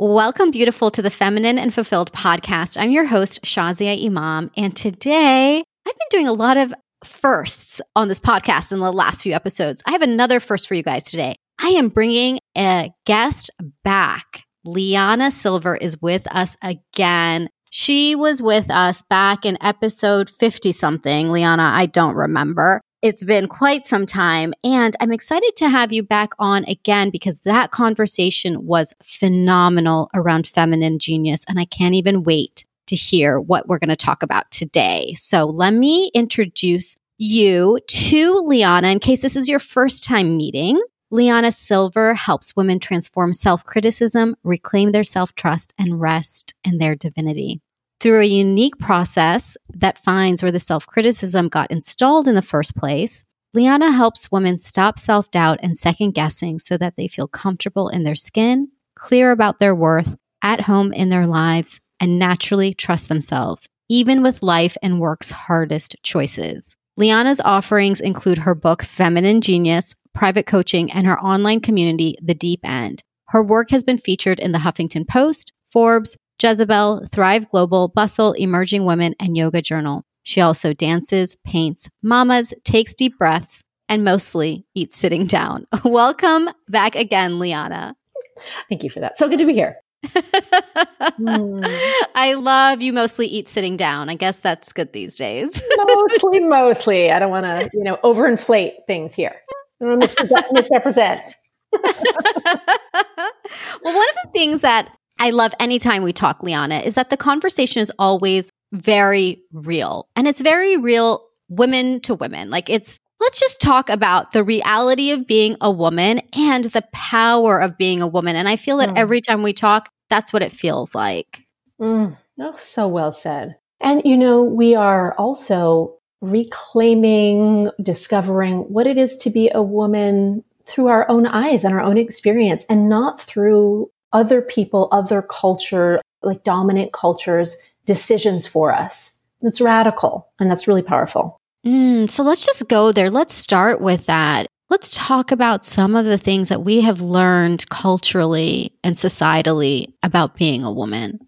Welcome, beautiful, to the Feminine and Fulfilled podcast. I'm your host, Shazia Imam, and today I've been doing a lot of firsts on this podcast in the last few episodes. I have another first for you guys today. I am bringing a guest back. LiYana Silver is with us again. She was with us back in episode 50 something. LiYana, I don't remember. It's been quite some time, and I'm excited to have you back on again because that conversation was phenomenal around feminine genius, and I can't even wait to hear what we're going to talk about today. So, let me introduce you to LiYana in case this is your first time meeting. LiYana Silver helps women transform self criticism, reclaim their self trust, and rest in their divinity. Through a unique process that finds where the self criticism got installed in the first place, LiYana helps women stop self doubt and second guessing so that they feel comfortable in their skin, clear about their worth, at home in their lives, and naturally trust themselves, even with life and work's hardest choices. LiYana's offerings include her book, Feminine Genius, private coaching, and her online community, The Deep End. Her work has been featured in the Huffington Post, Forbes, Jezebel, Thrive Global, Bustle, Emerging Women, and Yoga Journal. She also dances, paints, mamas, takes deep breaths, and mostly eats sitting down. Welcome back again, LiYana. Thank you for that. So good to be here. mm. I love you mostly eat sitting down. I guess that's good these days. mostly, mostly. I don't want to, you know, overinflate things here. I don't want to misrepresent. well, one of the things that I love anytime we talk, LiYana, is that the conversation is always very real. And it's very real women to women. Like it's, let's just talk about the reality of being a woman and the power of being a woman. And I feel that mm. every time we talk, that's what it feels like. Mm. Oh, so well said. And, you know, we are also reclaiming, discovering what it is to be a woman through our own eyes and our own experience and not through other people, other culture, like dominant cultures, decisions for us. It's radical and that's really powerful. Mm, so let's just go there. Let's start with that. Let's talk about some of the things that we have learned culturally and societally about being a woman.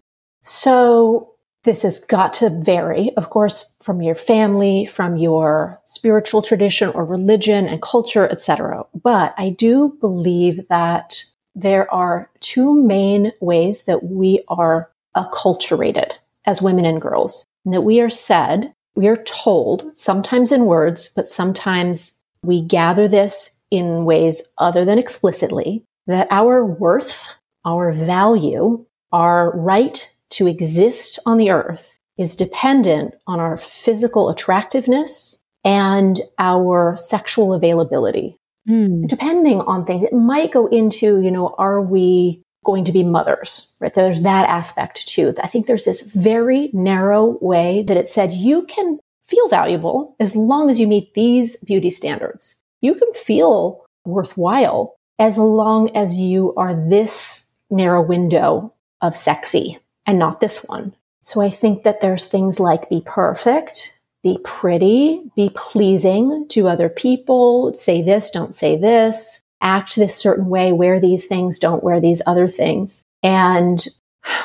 So, this has got to vary, of course, from your family, from your spiritual tradition or religion and culture, etc. But I do believe that there are two main ways that we are acculturated as women and girls, and that we are said, we are told, sometimes in words, but sometimes we gather this in ways other than explicitly, that our worth, our value, our right to exist on the earth is dependent on our physical attractiveness and our sexual availability. Mm. Depending on things, it might go into, you know, are we going to be mothers, right? There's that aspect too. I think there's this very narrow way that it said you can feel valuable as long as you meet these beauty standards. You can feel worthwhile as long as you are this narrow window of sexy and not this one. So I think that there's things like be perfect, be pretty, be pleasing to other people, say this, don't say this, act this certain way, wear these things, don't wear these other things. And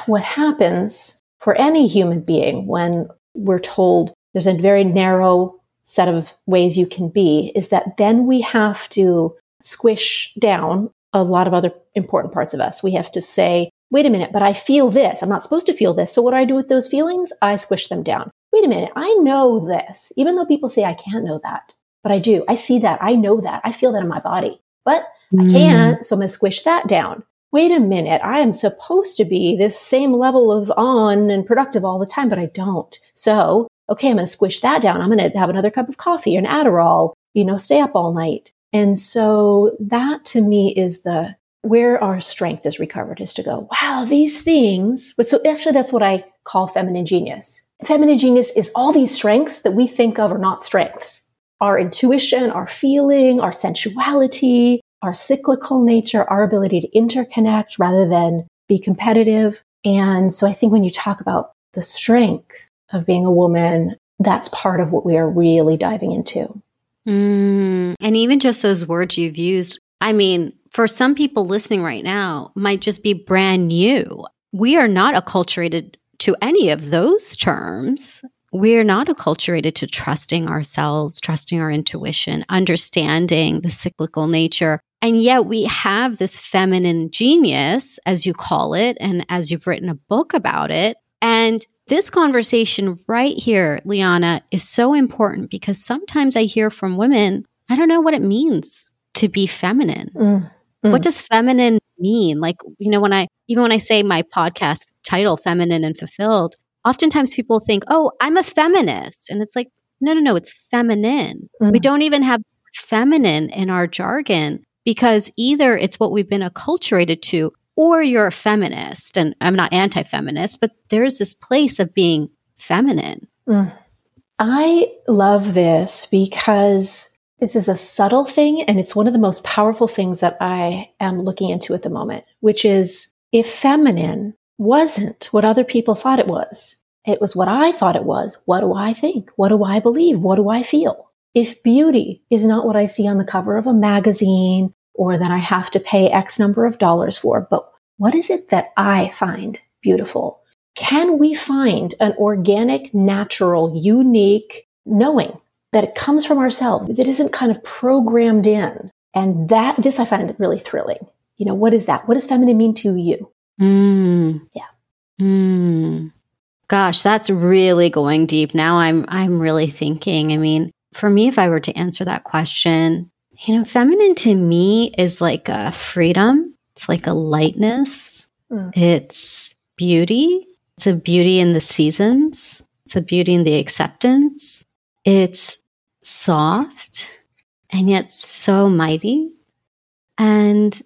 what happens for any human being when we're told there's a very narrow set of ways you can be is that then we have to squish down a lot of other important parts of us. We have to say, wait a minute, but I feel this. I'm not supposed to feel this. So what do I do with those feelings? I squish them down wait a minute, I know this, even though people say I can't know that, but I do. I see that. I know that. I feel that in my body, but mm. I can't. So I'm going to squish that down. Wait a minute, I am supposed to be this same level of on and productive all the time, but I don't. So, okay, I'm going to squish that down. I'm going to have another cup of coffee or an Adderall, you know, stay up all night. And so that to me is the where our strength is recovered is to go, wow, these things. But so actually, that's what I call feminine genius feminine genius is all these strengths that we think of are not strengths our intuition, our feeling, our sensuality, our cyclical nature, our ability to interconnect rather than be competitive. And so I think when you talk about the strength of being a woman, that's part of what we are really diving into. Mm, and even just those words you've used, I mean, for some people listening right now, might just be brand new. We are not acculturated to any of those terms. We're not acculturated to trusting ourselves, trusting our intuition, understanding the cyclical nature. And yet we have this feminine genius, as you call it, and as you've written a book about it. And this conversation right here, LiYana, is so important because sometimes I hear from women, I don't know what it means to be feminine. Mm, mm. What does feminine mean? Like, you know, when I, even when I say my podcast title, Feminine and Fulfilled, oftentimes people think, oh, I'm a feminist. And it's like, no, no, no, it's feminine. Mm. We don't even have feminine in our jargon because either it's what we've been acculturated to or you're a feminist. And I'm not anti feminist, but there's this place of being feminine. Mm. I love this because this is a subtle thing and it's one of the most powerful things that I am looking into at the moment, which is if feminine wasn't what other people thought it was, it was what I thought it was. What do I think? What do I believe? What do I feel? If beauty is not what I see on the cover of a magazine or that I have to pay X number of dollars for. But what is it that I find beautiful? Can we find an organic, natural, unique knowing that it comes from ourselves, that isn't kind of programmed in? And that, this I find really thrilling. You know, what is that? What does feminine mean to you? Mm. Yeah. Mm. Gosh, that's really going deep. Now I'm I'm really thinking. I mean, for me if I were to answer that question, you know, feminine to me is like a freedom. It's like a lightness. Mm. It's beauty. It's a beauty in the seasons. It's a beauty in the acceptance. It's soft and yet so mighty. And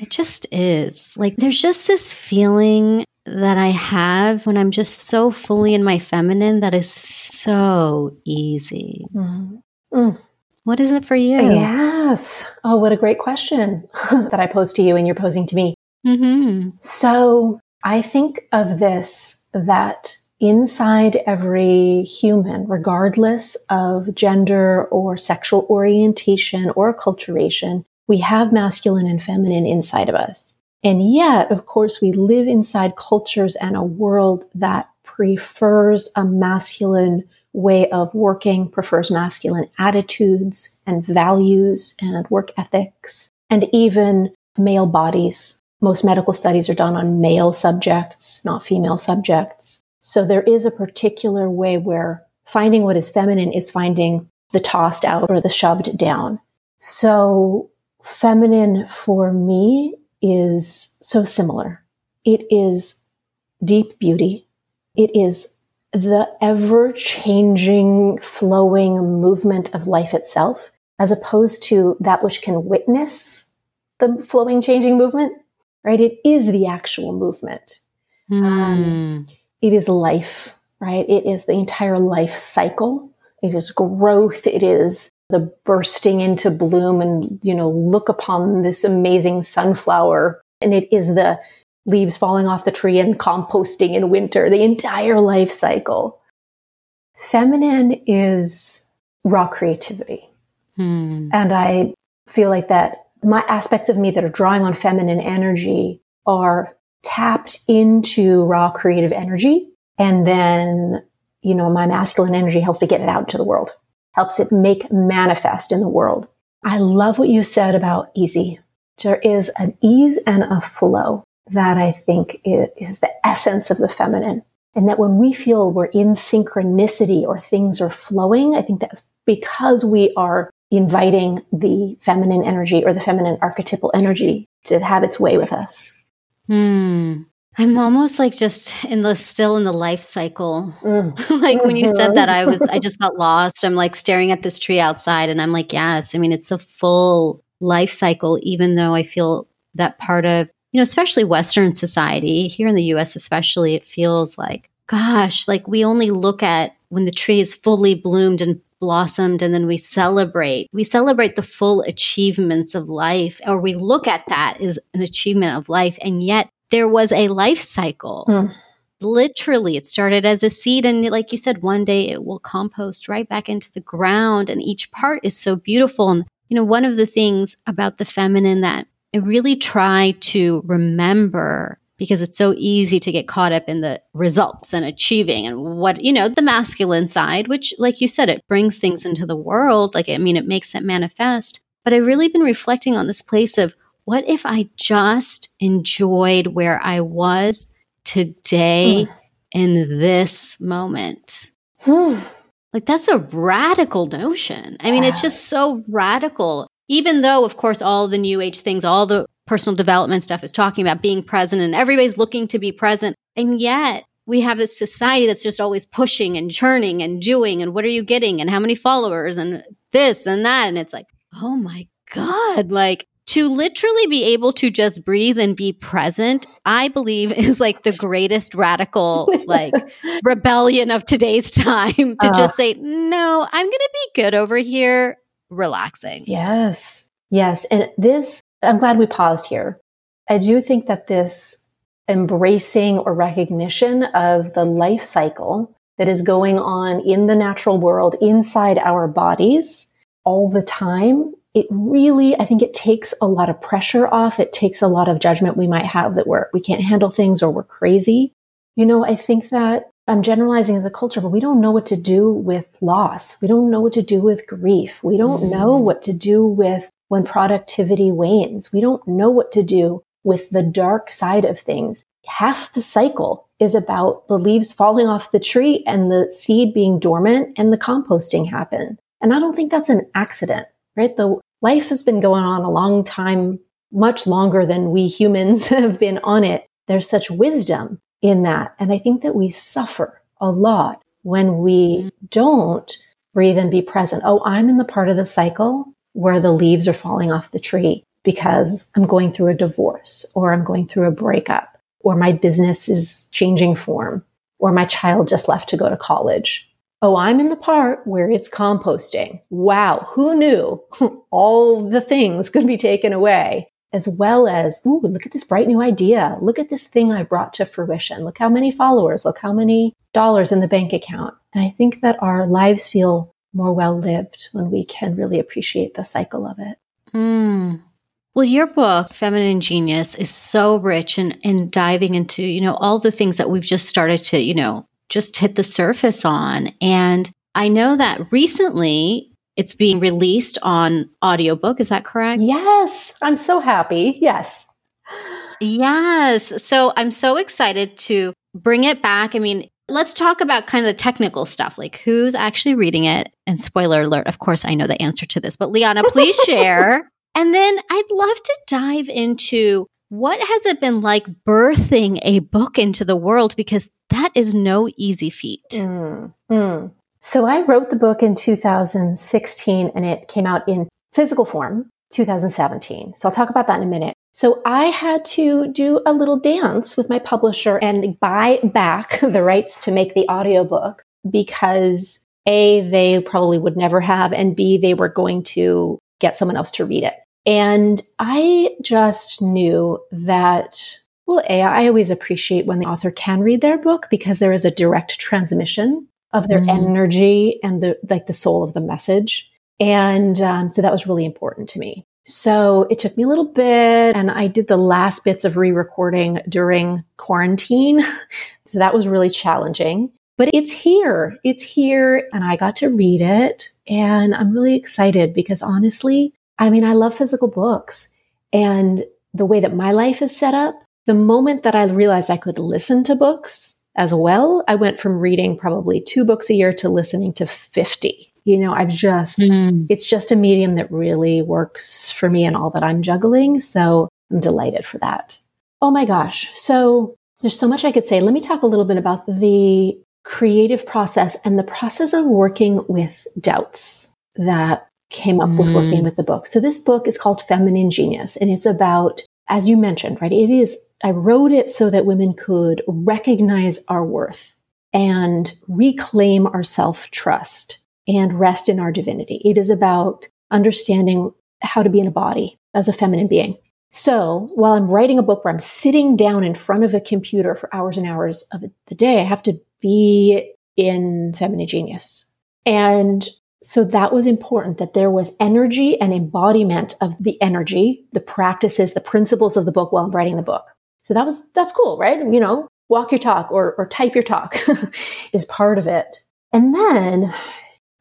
it just is. Like there's just this feeling that I have when I'm just so fully in my feminine that is so easy. Mm. Mm. What is it for you? Yes. Oh, what a great question that I posed to you and you're posing to me. Mm-hmm. So I think of this that inside every human, regardless of gender or sexual orientation or acculturation, we have masculine and feminine inside of us. And yet, of course, we live inside cultures and a world that prefers a masculine way of working, prefers masculine attitudes and values and work ethics, and even male bodies. Most medical studies are done on male subjects, not female subjects. So there is a particular way where finding what is feminine is finding the tossed out or the shoved down. So feminine for me is so similar. It is deep beauty. It is the ever changing, flowing movement of life itself, as opposed to that which can witness the flowing, changing movement, right? It is the actual movement. Mm. Um, it is life, right? It is the entire life cycle. It is growth. It is the bursting into bloom and, you know, look upon this amazing sunflower. And it is the leaves falling off the tree and composting in winter, the entire life cycle. Feminine is raw creativity. Hmm. And I feel like that my aspects of me that are drawing on feminine energy are tapped into raw creative energy. And then, you know, my masculine energy helps me get it out into the world helps it make manifest in the world. I love what you said about easy. There is an ease and a flow that I think is the essence of the feminine. And that when we feel we're in synchronicity or things are flowing, I think that's because we are inviting the feminine energy or the feminine archetypal energy to have its way with us. Hmm. I'm almost like just in the still in the life cycle. Mm. like when you said that, I was I just got lost. I'm like staring at this tree outside, and I'm like, yes. I mean, it's the full life cycle. Even though I feel that part of you know, especially Western society here in the U.S., especially, it feels like, gosh, like we only look at when the tree is fully bloomed and blossomed and then we celebrate we celebrate the full achievements of life or we look at that as an achievement of life and yet there was a life cycle. Mm. Literally, it started as a seed. And like you said, one day it will compost right back into the ground. And each part is so beautiful. And you know, one of the things about the feminine that I really try to remember because it's so easy to get caught up in the results and achieving and what, you know, the masculine side, which, like you said, it brings things into the world. Like, I mean, it makes it manifest. But I've really been reflecting on this place of what if I just enjoyed where I was today mm. in this moment? Hmm. Like, that's a radical notion. I mean, it's just so radical. Even though, of course, all the new age things, all the personal development stuff is talking about being present and everybody's looking to be present. And yet we have this society that's just always pushing and churning and doing and what are you getting and how many followers and this and that. And it's like, oh my God, like to literally be able to just breathe and be present, I believe is like the greatest radical like rebellion of today's time to uh, just say, no, I'm going to be good over here, relaxing. Yes. Yes. And this I'm glad we paused here. I do think that this embracing or recognition of the life cycle that is going on in the natural world inside our bodies all the time it really i think it takes a lot of pressure off it takes a lot of judgment we might have that we're we can't handle things or we're crazy you know i think that i'm generalizing as a culture but we don't know what to do with loss we don't know what to do with grief we don't mm. know what to do with when productivity wanes. We don't know what to do with the dark side of things. Half the cycle is about the leaves falling off the tree and the seed being dormant and the composting happen. And I don't think that's an accident, right? The life has been going on a long time, much longer than we humans have been on it. There's such wisdom in that. And I think that we suffer a lot when we don't breathe and be present. Oh, I'm in the part of the cycle where the leaves are falling off the tree because I'm going through a divorce or I'm going through a breakup or my business is changing form or my child just left to go to college. Oh, I'm in the part where it's composting. Wow, who knew all the things could be taken away? As well as, ooh, look at this bright new idea. Look at this thing I brought to fruition. Look how many followers. Look how many dollars in the bank account. And I think that our lives feel more well lived when we can really appreciate the cycle of it. Mm. Well, your book, Feminine Genius, is so rich in, in diving into, you know, all the things that we've just started to, you know, just hit the surface on. And I know that recently it's being released on audiobook. Is that correct? Yes. I'm so happy. Yes. Yes. So I'm so excited to bring it back. I mean, let's talk about kind of the technical stuff, like who's actually reading it. And spoiler alert, of course, I know the answer to this, but LiYana, please share. and then I'd love to dive into what has it been like birthing a book into the world because that is no easy feat. Mm, mm. So I wrote the book in 2016 and it came out in physical form 2017. So I'll talk about that in a minute. So I had to do a little dance with my publisher and buy back the rights to make the audiobook because A, they probably would never have, and B, they were going to get someone else to read it. And I just knew that, well, A, I always appreciate when the author can read their book because there is a direct transmission of their mm. energy and the like the soul of the message. And um, so that was really important to me. So it took me a little bit and I did the last bits of re-recording during quarantine. so that was really challenging, but it's here. It's here and I got to read it and I'm really excited because honestly, I mean, I love physical books and the way that my life is set up, the moment that I realized I could listen to books as well, I went from reading probably two books a year to listening to 50 you know i've just mm. it's just a medium that really works for me and all that i'm juggling. So i'm delighted for that. Oh my gosh. So there's so much i could say. Let me talk a little bit about the creative process and the process of working with doubts that came up mm. with working mm. with the book so this book is called feminine genius and it's about as you mentioned right it is i wrote it so that women could recognize our worth and reclaim our self trust and rest in our divinity. It is about understanding how to be in a body as a feminine being. So while I'm writing a book where I'm sitting down in front of a computer for hours and hours of the day, I have to be in feminine genius. And So that was important that there was energy and embodiment of the energy, the practices, the principles of the book while I'm writing the book. So that was, that's cool, right? You know, walk your talk or, or type your talk is part of it. And then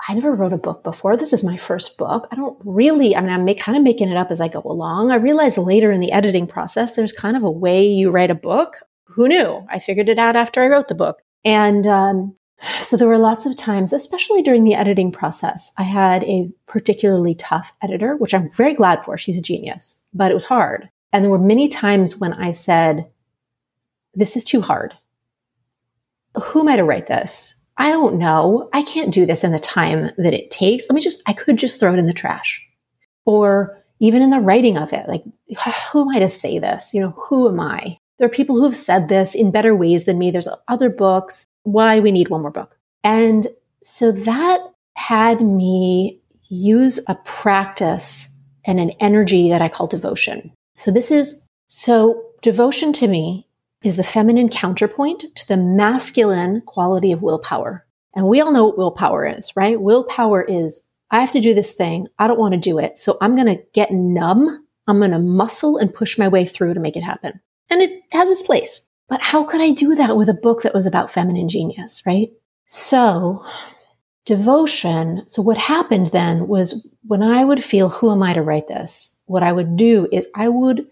I never wrote a book before. This is my first book. I don't really, I mean, I'm make, kind of making it up as I go along. I realized later in the editing process, there's kind of a way you write a book. Who knew? I figured it out after I wrote the book. And um, so there were lots of times, especially during the editing process, I had a particularly tough editor, which I'm very glad for. She's a genius, but it was hard. And there were many times when I said, This is too hard. Who am I to write this? I don't know. I can't do this in the time that it takes. Let me just, I could just throw it in the trash. Or even in the writing of it, like, who am I to say this? You know, who am I? There are people who have said this in better ways than me. There's other books. Why we need one more book? And so that had me use a practice and an energy that I call devotion. So this is, so devotion to me is the feminine counterpoint to the masculine quality of willpower. And we all know what willpower is, right? Willpower is, I have to do this thing. I don't want to do it. So I'm going to get numb. I'm going to muscle and push my way through to make it happen. And it has its place. But how could I do that with a book that was about feminine genius, right? So devotion. So what happened then was when I would feel, who am I to write this? What I would do is I would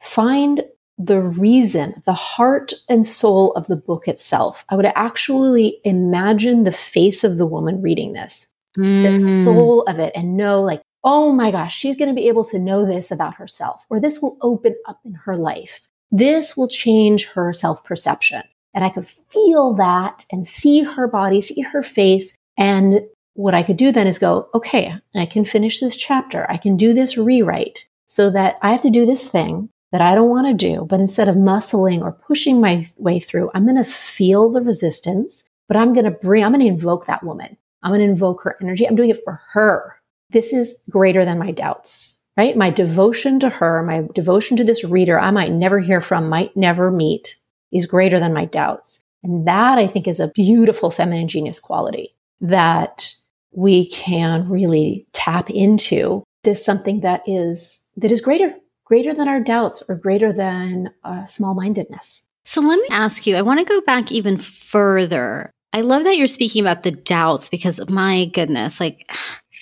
find the reason, the heart and soul of the book itself. I would actually imagine the face of the woman reading this, mm. the soul of it, and know, like, oh my gosh, she's going to be able to know this about herself, or this will open up in her life. This will change her self perception. And I could feel that and see her body, see her face. And what I could do then is go, okay, I can finish this chapter. I can do this rewrite so that I have to do this thing that I don't want to do, but instead of muscling or pushing my way through, I'm going to feel the resistance, but I'm going to bring, I'm going to invoke that woman. I'm going to invoke her energy. I'm doing it for her. This is greater than my doubts, right? My devotion to her, my devotion to this reader I might never hear from, might never meet, is greater than my doubts. And that I think is a beautiful feminine genius quality that we can really tap into. This something that is that is greater greater than our doubts or greater than uh, small mindedness. So let me ask you, I want to go back even further. I love that you're speaking about the doubts because my goodness, like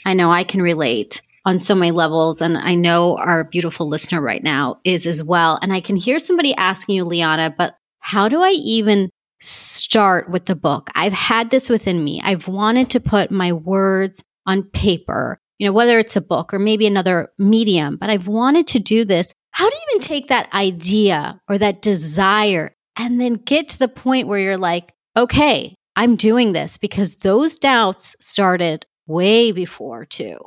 I know I can relate on so many levels. And I know our beautiful listener right now is as well. And I can hear somebody asking you, LiYana, but how do I even start with the book? I've had this within me. I've wanted to put my words on paper you know, whether it's a book or maybe another medium, but I've wanted to do this. How do you even take that idea or that desire and then get to the point where you're like, okay, I'm doing this because those doubts started way before too.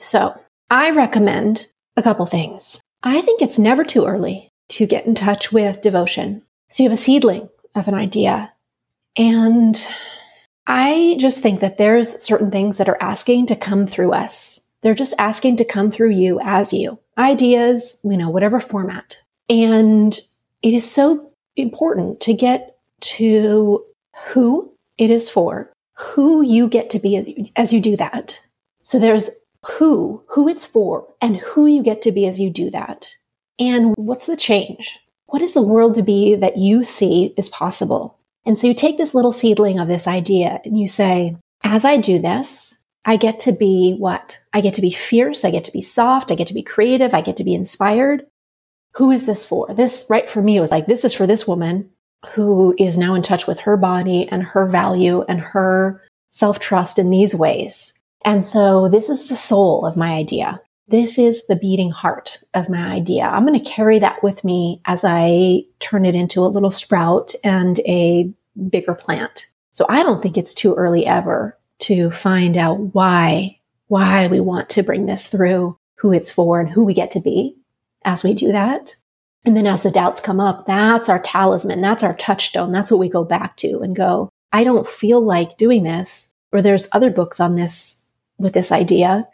So I recommend a couple things. I think it's never too early to get in touch with devotion. So you have a seedling of an idea and I just think that there's certain things that are asking to come through us. They're just asking to come through you as you. Ideas, you know, whatever format. And it is so important to get to who it is for, who you get to be as you do that. So there's who, who it's for, and who you get to be as you do that. And what's the change? What is the world to be that you see is possible? And so you take this little seedling of this idea and you say, as I do this, I get to be what? I get to be fierce. I get to be soft. I get to be creative. I get to be inspired. Who is this for? This, right, for me, it was like, this is for this woman who is now in touch with her body and her value and her self trust in these ways. And so this is the soul of my idea. This is the beating heart of my idea. I'm going to carry that with me as I turn it into a little sprout and a bigger plant. So I don't think it's too early ever to find out why, why we want to bring this through, who it's for and who we get to be as we do that. And then as the doubts come up, that's our talisman. That's our touchstone. That's what we go back to and go, I don't feel like doing this. Or there's other books on this with this idea.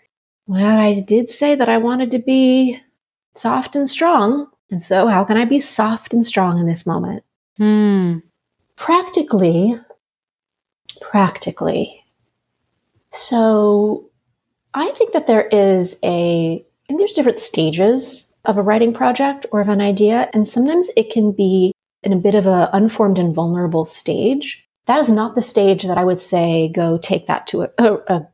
Well, I did say that I wanted to be soft and strong. And so, how can I be soft and strong in this moment? Hmm. Practically, practically, So I think that there is a, and there's different stages of a writing project or of an idea. And sometimes it can be in a bit of an unformed and vulnerable stage. That is not the stage that I would say go take that to a, a, a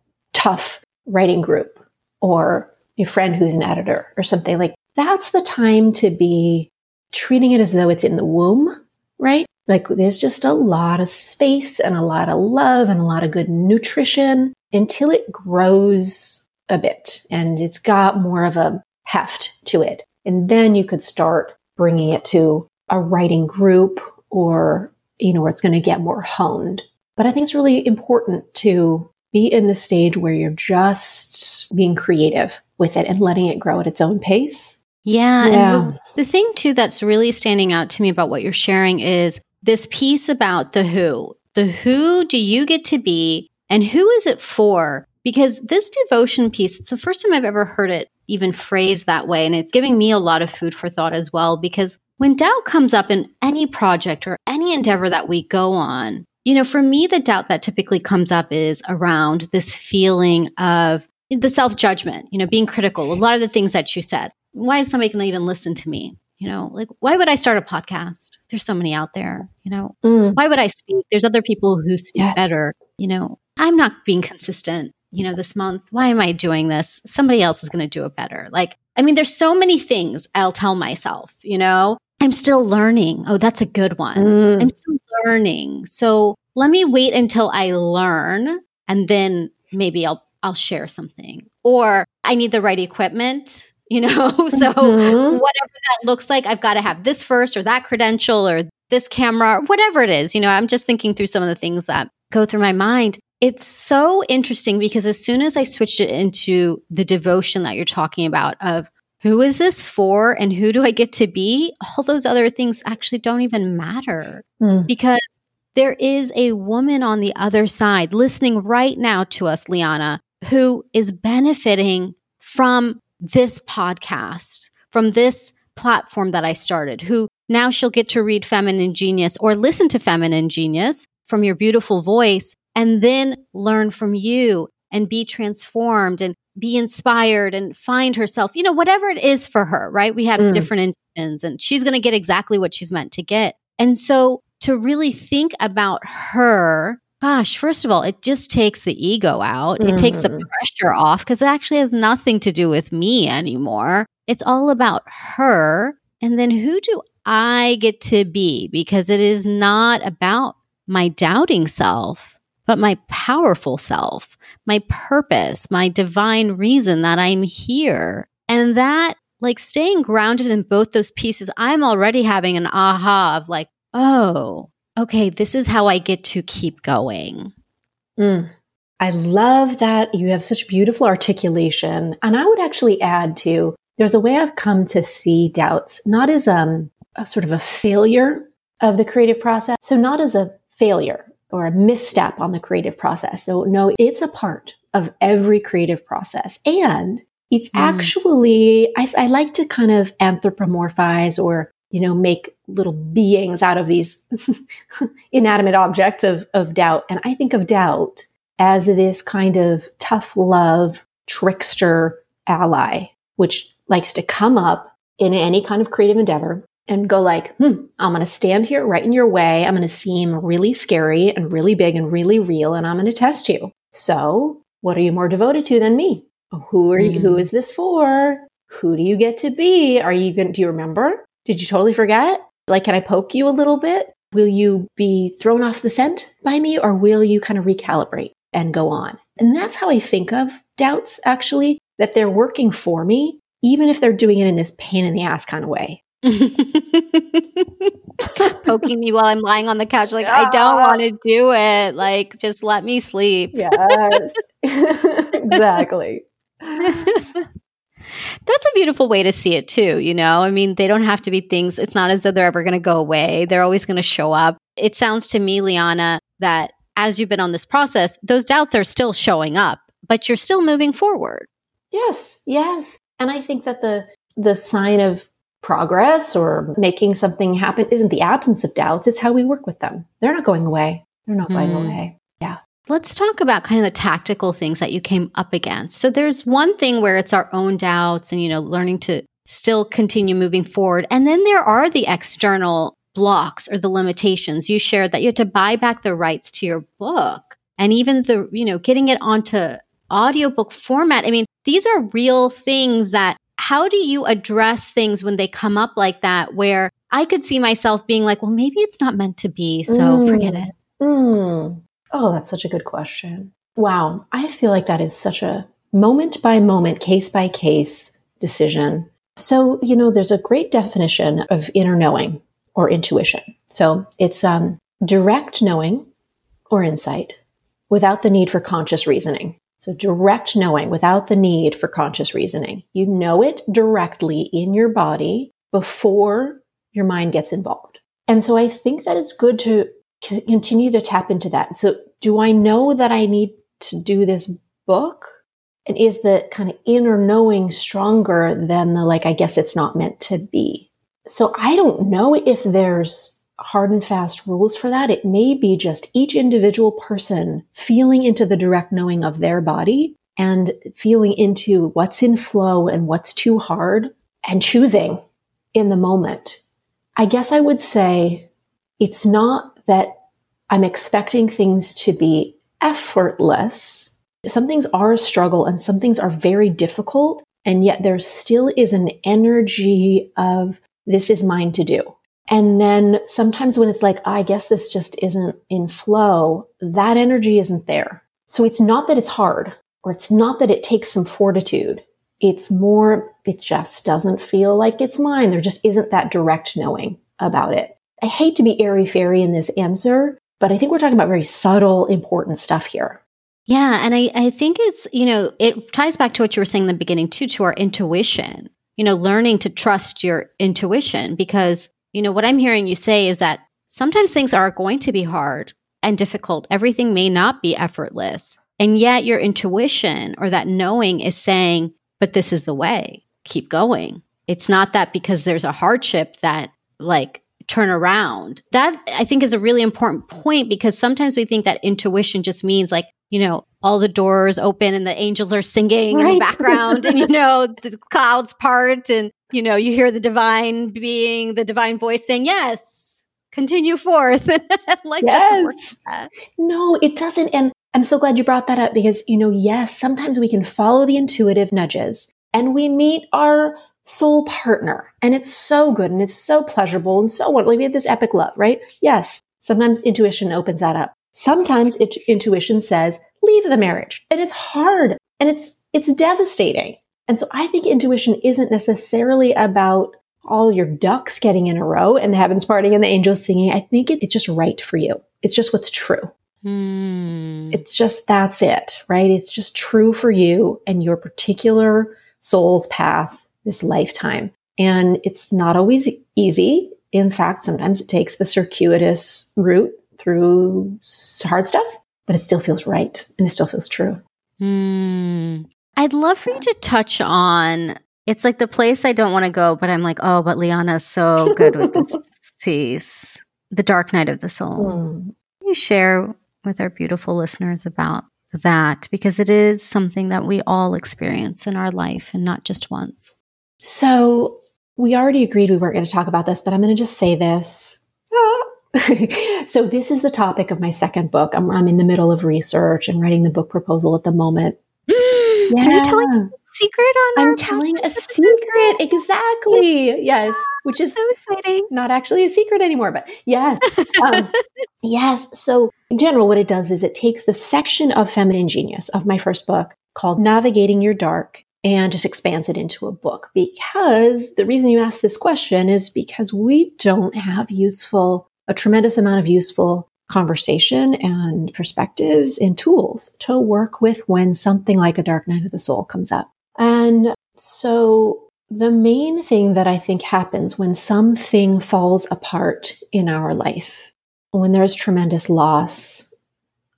tough writing group or your friend who's an editor or something like that's the time to be treating it as though it's in the womb, right? Like there's just a lot of space and a lot of love and a lot of good nutrition until it grows a bit and it's got more of a heft to it. And then you could start bringing it to a writing group or, you know, where it's going to get more honed. But I think it's really important to be in the stage where you're just being creative with it and letting it grow at its own pace. Yeah. yeah. And the, the thing, too, that's really standing out to me about what you're sharing is this piece about the who. The who do you get to be and who is it for? Because this devotion piece, it's the first time I've ever heard it even phrased that way. And it's giving me a lot of food for thought as well. Because when doubt comes up in any project or any endeavor that we go on, you know, for me, the doubt that typically comes up is around this feeling of the self judgment, you know, being critical. A lot of the things that you said. Why is somebody going to even listen to me? You know, like, why would I start a podcast? There's so many out there, you know. Mm. Why would I speak? There's other people who speak yes. better. You know, I'm not being consistent, you know, this month. Why am I doing this? Somebody else is going to do it better. Like, I mean, there's so many things I'll tell myself, you know, I'm still learning. Oh, that's a good one. Mm. I'm still learning. So let me wait until I learn and then maybe I'll I'll share something. Or I need the right equipment, you know? so mm-hmm. whatever that looks like, I've got to have this first or that credential or this camera or whatever it is. You know, I'm just thinking through some of the things that go through my mind. It's so interesting because as soon as I switched it into the devotion that you're talking about of who is this for and who do I get to be? All those other things actually don't even matter mm. because there is a woman on the other side listening right now to us, LiYana, who is benefiting from this podcast, from this platform that I started, who now she'll get to read Feminine Genius or listen to Feminine Genius from your beautiful voice and then learn from you and be transformed and be inspired and find herself, you know, whatever it is for her, right? We have mm. different intentions and she's going to get exactly what she's meant to get. And so to really think about her, gosh, first of all, it just takes the ego out. Mm. It takes the mm. pressure off because it actually has nothing to do with me anymore. It's all about her. And then who do I get to be? Because it is not about my doubting self but my powerful self, my purpose, my divine reason that I'm here. And that, like staying grounded in both those pieces, I'm already having an aha of like, oh, okay, this is how I get to keep going. Mm. I love that you have such beautiful articulation. And I would actually add to there's a way I've come to see doubts not as um, a sort of a failure of the creative process. So, not as a failure, or a misstep on the creative process. So, no, it's a part of every creative process. And it's mm. actually, I, I like to kind of anthropomorphize or, you know, make little beings out of these inanimate objects of, of doubt. And I think of doubt as this kind of tough love trickster ally, which likes to come up in any kind of creative endeavor and go like, hmm, I'm going to stand here right in your way. I'm going to seem really scary and really big and really real, and I'm going to test you. So, what are you more devoted to than me? Who are you? Who hmm. is this for? Who do you get to be? Are you going? to Do you remember? Did you totally forget? Like, can I poke you a little bit? Will you be thrown off the scent by me, or will you kind of recalibrate and go on? And that's how I think of doubts. Actually, that they're working for me, even if they're doing it in this pain in the ass kind of way. poking me while I'm lying on the couch, like, yeah. I don't want to do it. Like, just let me sleep. Yes, exactly. That's a beautiful way to see it, too. You know, I mean, they don't have to be things, it's not as though they're ever going to go away. They're always going to show up. It sounds to me, LiYana, that as you've been on this process, those doubts are still showing up, but you're still moving forward. Yes, yes. And I think that the the sign of progress or making something happen isn't the absence of doubts, it's how we work with them. They're not going away. They're not mm. going away. Yeah. Let's talk about kind of the tactical things that you came up against. So there's one thing where it's our own doubts and, you know, learning to still continue moving forward. And then there are the external blocks or the limitations. You shared that you had to buy back the rights to your book and even the, you know, getting it onto audiobook format. I mean, these are real things that how do you address things when they come up like that where I could see myself being like, well, maybe it's not meant to be, so mm. forget it. Mm. Oh, that's such a good question. Wow. I feel like that is such a moment by moment, case by case decision. So, you know, there's a great definition of inner knowing or intuition. So it's um, direct knowing or insight without the need for conscious reasoning. So direct knowing without the need for conscious reasoning. You know it directly in your body before your mind gets involved. And so I think that it's good to continue to tap into that. So, do I know that I need to do this book? And is the kind of inner knowing stronger than the like, I guess it's not meant to be? So, I don't know if there's hard and fast rules for that. It may be just each individual person feeling into the direct knowing of their body and feeling into what's in flow and what's too hard and choosing in the moment. I guess I would say it's not that I'm expecting things to be effortless. Some things are a struggle and some things are very difficult. And yet there still is an energy of this is mine to do. And then sometimes when it's like, I guess this just isn't in flow, that energy isn't there. So it's not that it's hard or it's not that it takes some fortitude. It's more, it just doesn't feel like it's mine. There just isn't that direct knowing about it. I hate to be airy fairy in this answer, but I think we're talking about very subtle, important stuff here. Yeah. And I, I think it's, you know, it ties back to what you were saying in the beginning, too, to our intuition, you know, learning to trust your intuition. Because, you know, what I'm hearing you say is that sometimes things are going to be hard and difficult. Everything may not be effortless. And yet your intuition or that knowing is saying, but this is the way, keep going. It's not that because there's a hardship that like turn around. That I think is a really important point because sometimes we think that intuition just means like, you know, all the doors open and the angels are singing right. in the background and you know, the clouds part and you know, you hear the divine being, the divine voice saying, "Yes, continue forth." like yes. No, it doesn't and I'm so glad you brought that up because, you know, yes, sometimes we can follow the intuitive nudges and we meet our soul partner. And it's so good and it's so pleasurable and so wonderful. We have this epic love, right? Yes. Sometimes intuition opens that up. Sometimes it, intuition says, leave the marriage. And it's hard and it's, it's devastating. And so I think intuition isn't necessarily about all your ducks getting in a row and the heavens parting and the angels singing. I think it, it's just right for you. It's just what's true. Mm. It's just that's it, right? It's just true for you and your particular soul's path this lifetime. And it's not always easy. In fact, sometimes it takes the circuitous route through hard stuff, but it still feels right and it still feels true. Mm. I'd love for you to touch on it's like the place I don't want to go, but I'm like, oh, but LiYana's so good with this piece. The Dark Night of the Soul. Mm. you share with our beautiful listeners about that? Because it is something that we all experience in our life and not just once. So we already agreed we weren't going to talk about this, but I'm going to just say this. so this is the topic of my second book. I'm, I'm, in the middle of research and writing the book proposal at the moment. yeah. Are you telling a secret on? I'm telling a secret. Exactly. Yes, which is so exciting. Not actually a secret anymore, but yes, um, yes. So in general, what it does is it takes the section of feminine genius of my first book called "Navigating Your Dark" and just expands it into a book. Because the reason you ask this question is because we don't have useful, a tremendous amount of useful conversation and perspectives and tools to work with when something like a dark night of the soul comes up. And so the main thing that I think happens when something falls apart in our life, when there's tremendous loss,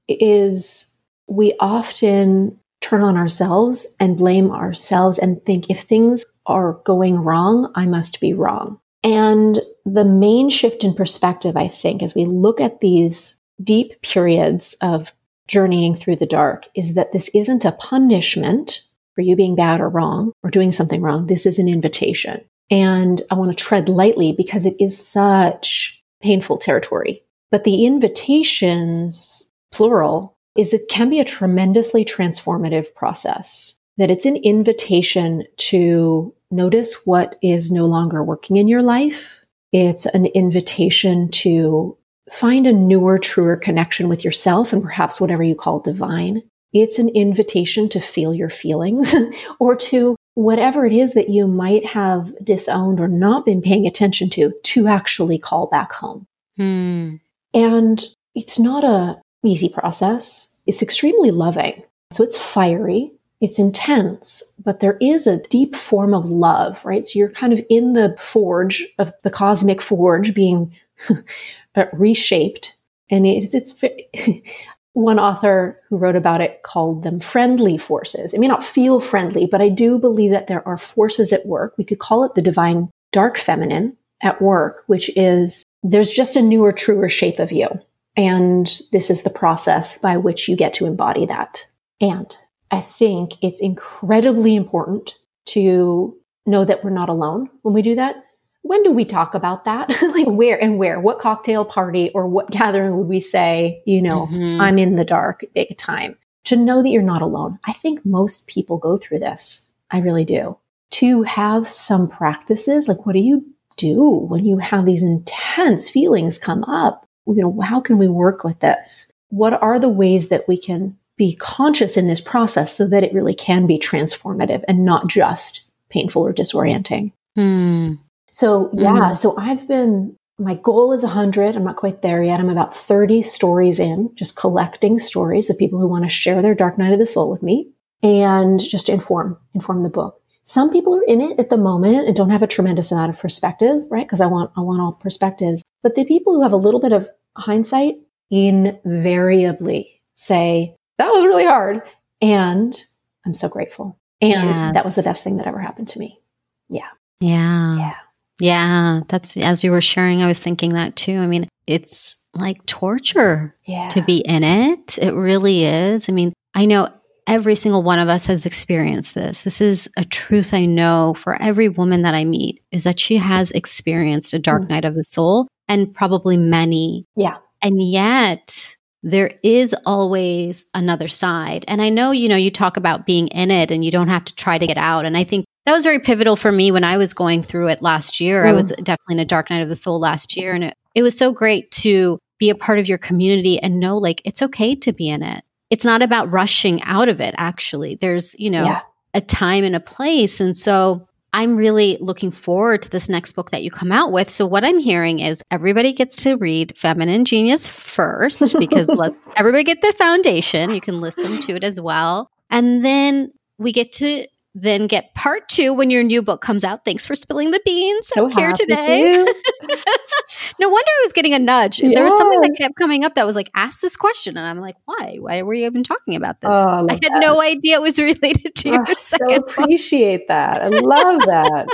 is we often turn on ourselves and blame ourselves and think if things are going wrong, I must be wrong. And the main shift in perspective, I think, as we look at these deep periods of journeying through the dark is that this isn't a punishment for you being bad or wrong or doing something wrong. This is an invitation. And I want to tread lightly because it is such painful territory. But the invitations, plural, is it can be a tremendously transformative process. That it's an invitation to notice what is no longer working in your life. It's an invitation to find a newer, truer connection with yourself and perhaps whatever you call divine. It's an invitation to feel your feelings or to whatever it is that you might have disowned or not been paying attention to, to actually call back home. Hmm. And it's not a easy process. It's extremely loving. So it's fiery, it's intense, but there is a deep form of love, right? So you're kind of in the forge of the cosmic forge being reshaped. And it's, it's one author who wrote about it called them friendly forces. It may not feel friendly, but I do believe that there are forces at work. We could call it the divine dark feminine at work, which is there's just a newer, truer shape of you. And this is the process by which you get to embody that. And I think it's incredibly important to know that we're not alone when we do that when do we talk about that? like where and where? What cocktail party or what gathering would we say, you know, mm-hmm. I'm in the dark big time? To know that you're not alone. I think most people go through this. I really do. To have some practices, like what do you do when you have these intense feelings come up? You know, how can we work with this? What are the ways that we can be conscious in this process so that it really can be transformative and not just painful or disorienting? Hmm. So, yeah, mm-hmm. so I've been, my goal is 100. I'm not quite there yet. I'm about 30 stories in, just collecting stories of people who want to share their dark night of the soul with me and just inform, inform the book. Some people are in it at the moment and don't have a tremendous amount of perspective, right? Because I want, I want all perspectives. But the people who have a little bit of hindsight invariably say, that was really hard. And I'm so grateful. And yes. that was the best thing that ever happened to me. Yeah. Yeah. Yeah. Yeah, that's as you were sharing, I was thinking that too. I mean, it's like torture yeah. to be in it. It really is. I mean, I know every single one of us has experienced this. This is a truth I know for every woman that I meet is that she has experienced a dark mm. night of the soul and probably many. Yeah. And yet there is always another side. And I know, you know, you talk about being in it and you don't have to try to get out. And I think that was very pivotal for me when I was going through it last year. Mm. I was definitely in a dark night of the soul last year. And it, it was so great to be a part of your community and know like it's okay to be in it. It's not about rushing out of it, actually. There's, you know, yeah. a time and a place. And so I'm really looking forward to this next book that you come out with. So what I'm hearing is everybody gets to read Feminine Genius first because let's everybody get the foundation. You can listen to it as well. And then we get to then get part two when your new book comes out. Thanks for spilling the beans. So I'm here today. no wonder I was getting a nudge. Yeah. There was something that kept coming up that was like, ask this question. And I'm like, why? Why were you even talking about this? Oh, I, I, had that. no idea it was related to oh, your second so appreciate that. I love that.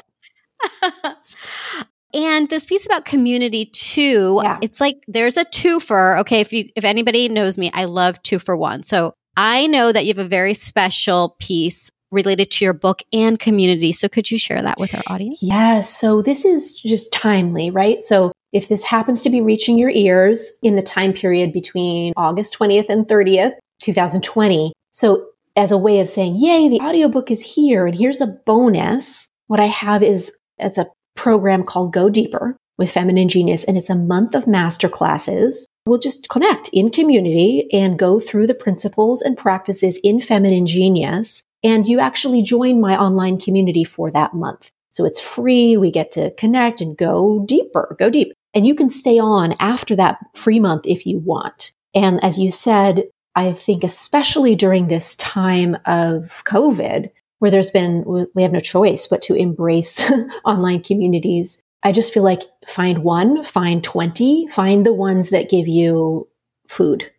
And this piece about community too, yeah. it's like there's a two for okay. If you if anybody knows me, I love two for one. So I know that you have a very special piece related to your book and community. So could you share that with our audience? Yes. So this is just timely, right? So if this happens to be reaching your ears in the time period between August 20th and 30th, 2020. So as a way of saying, yay, the audiobook is here and here's a bonus. What I have is it's a program called Go Deeper with Feminine Genius and it's a month of master classes. We'll just connect in community and go through the principles and practices in Feminine Genius and you actually join my online community for that month. So it's free. We get to connect and go deeper, go deep. And you can stay on after that free month if you want. And as you said, I think especially during this time of COVID, where there's been, we have no choice but to embrace online communities. I just feel like find one, find 20, find the ones that give you food,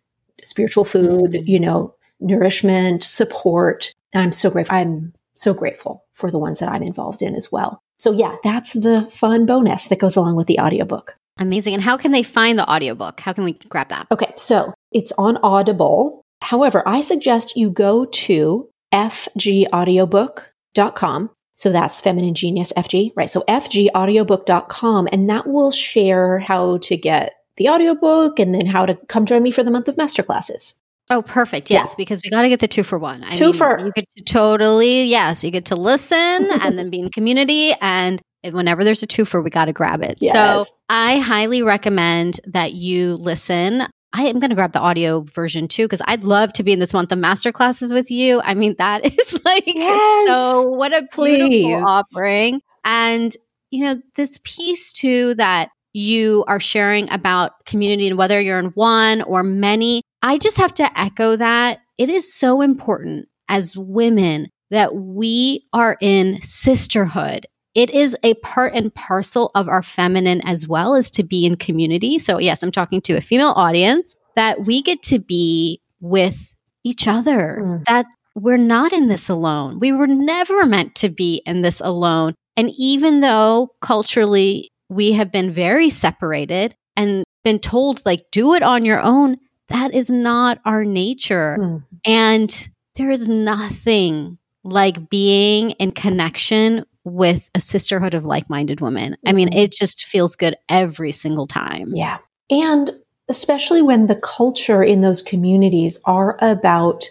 spiritual food, mm-hmm. you know, nourishment, support. And I'm so grateful. I'm so grateful for the ones that I'm involved in as well. So yeah, that's the fun bonus that goes along with the audiobook. Amazing. And how can they find the audiobook? How can we grab that? Okay, so it's on Audible. However, I suggest you go to fgaudiobook.com. So that's Feminine Genius FG, right? So fgaudiobook.com, and that will share how to get the audiobook and then how to come join me for the month of masterclasses. Oh, perfect. Yes, yeah. because we got to get the two for one. I two mean, for. You get to totally, yes, you get to listen and then be in community. And whenever there's a two for, we got to grab it. Yes. So I highly recommend that you listen. I am going to grab the audio version too because I'd love to be in this month of masterclasses with you. I mean, that is like yes, so what a beautiful please. offering. And, you know, this piece too that you are sharing about community and whether you're in one or many, I just have to echo that. It is so important as women that we are in sisterhood it is a part and parcel of our feminine as well as to be in community. So, yes, I'm talking to a female audience that we get to be with each other, mm. that we're not in this alone. We were never meant to be in this alone. And even though culturally we have been very separated and been told, like, do it on your own, that is not our nature. Mm. And there is nothing like being in connection with a sisterhood of like minded women. I mean, it just feels good every single time. Yeah. And especially when the culture in those communities are about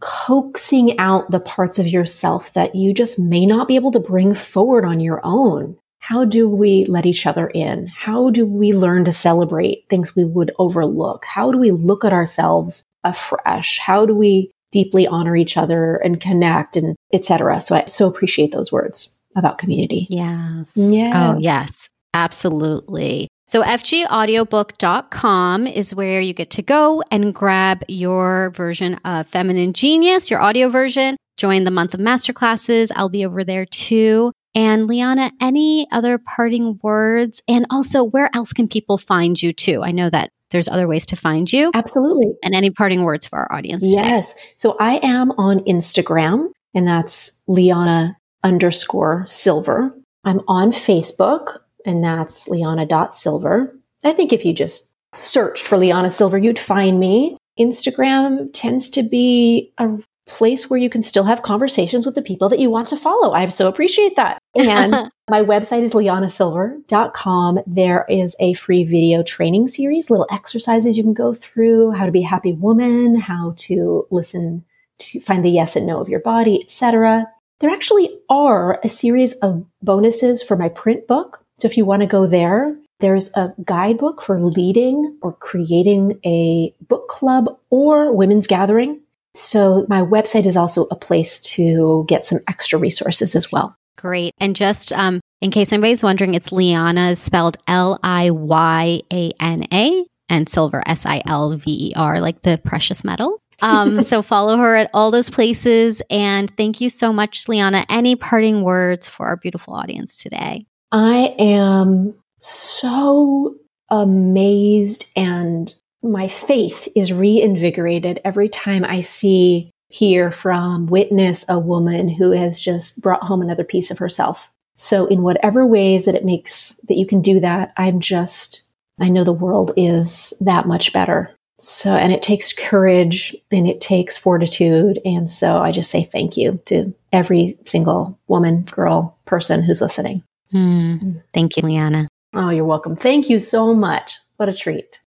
coaxing out the parts of yourself that you just may not be able to bring forward on your own. How do we let each other in? How do we learn to celebrate things we would overlook? How do we look at ourselves afresh? How do we deeply honor each other and connect and etc. So I so appreciate those words about community. Yes. Oh, yeah. Oh, yes. Absolutely. So fgaudiobook.com is where you get to go and grab your version of Feminine Genius, your audio version. Join the month of masterclasses. I'll be over there too. And LiYana, any other parting words? And also, where else can people find you too? I know that there's other ways to find you. Absolutely. And any parting words for our audience? Yes. Today? So I am on Instagram, and that's LiYana underscore silver. I'm on Facebook, and that's liyana.silver. I think if you just searched for LiYana Silver, you'd find me. Instagram tends to be a place where you can still have conversations with the people that you want to follow. I so appreciate that. And my website is liyanasilver.com. There is a free video training series, little exercises you can go through, how to be a happy woman, how to listen to find the yes and no of your body, etc. There actually are a series of bonuses for my print book. So if you want to go there, there's a guidebook for leading or creating a book club or women's gathering. So my website is also a place to get some extra resources as well. Great. And just um, in case anybody's wondering, it's LiYana spelled L I Y A N A and silver S I L V E R, like the precious metal. Um, so follow her at all those places. And thank you so much, LiYana. Any parting words for our beautiful audience today? I am so amazed and my faith is reinvigorated every time I see, hear from, witness a woman who has just brought home another piece of herself. So in whatever ways that it makes that you can do that, I'm just, I know the world is that much better so, and it takes courage and it takes fortitude. And so I just say thank you to every single woman, girl, person who's listening. Mm. Thank you, LiYana. Oh, you're welcome. Thank you so much. What a treat.